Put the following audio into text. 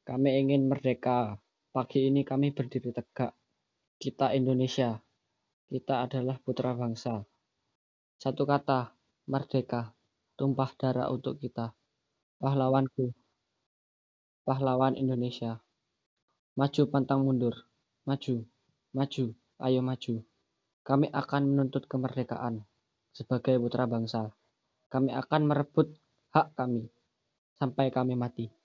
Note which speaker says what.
Speaker 1: Kami ingin merdeka. Pagi ini kami berdiri tegak. Kita Indonesia. Kita adalah putra bangsa. Satu kata, merdeka. Tumpah darah untuk kita. Pahlawanku. Pahlawan Indonesia. Maju pantang mundur. Maju. Maju. Ayo maju. Kami akan menuntut kemerdekaan. Sebagai putra bangsa. Kami akan merebut hak kami. Sampai kami mati.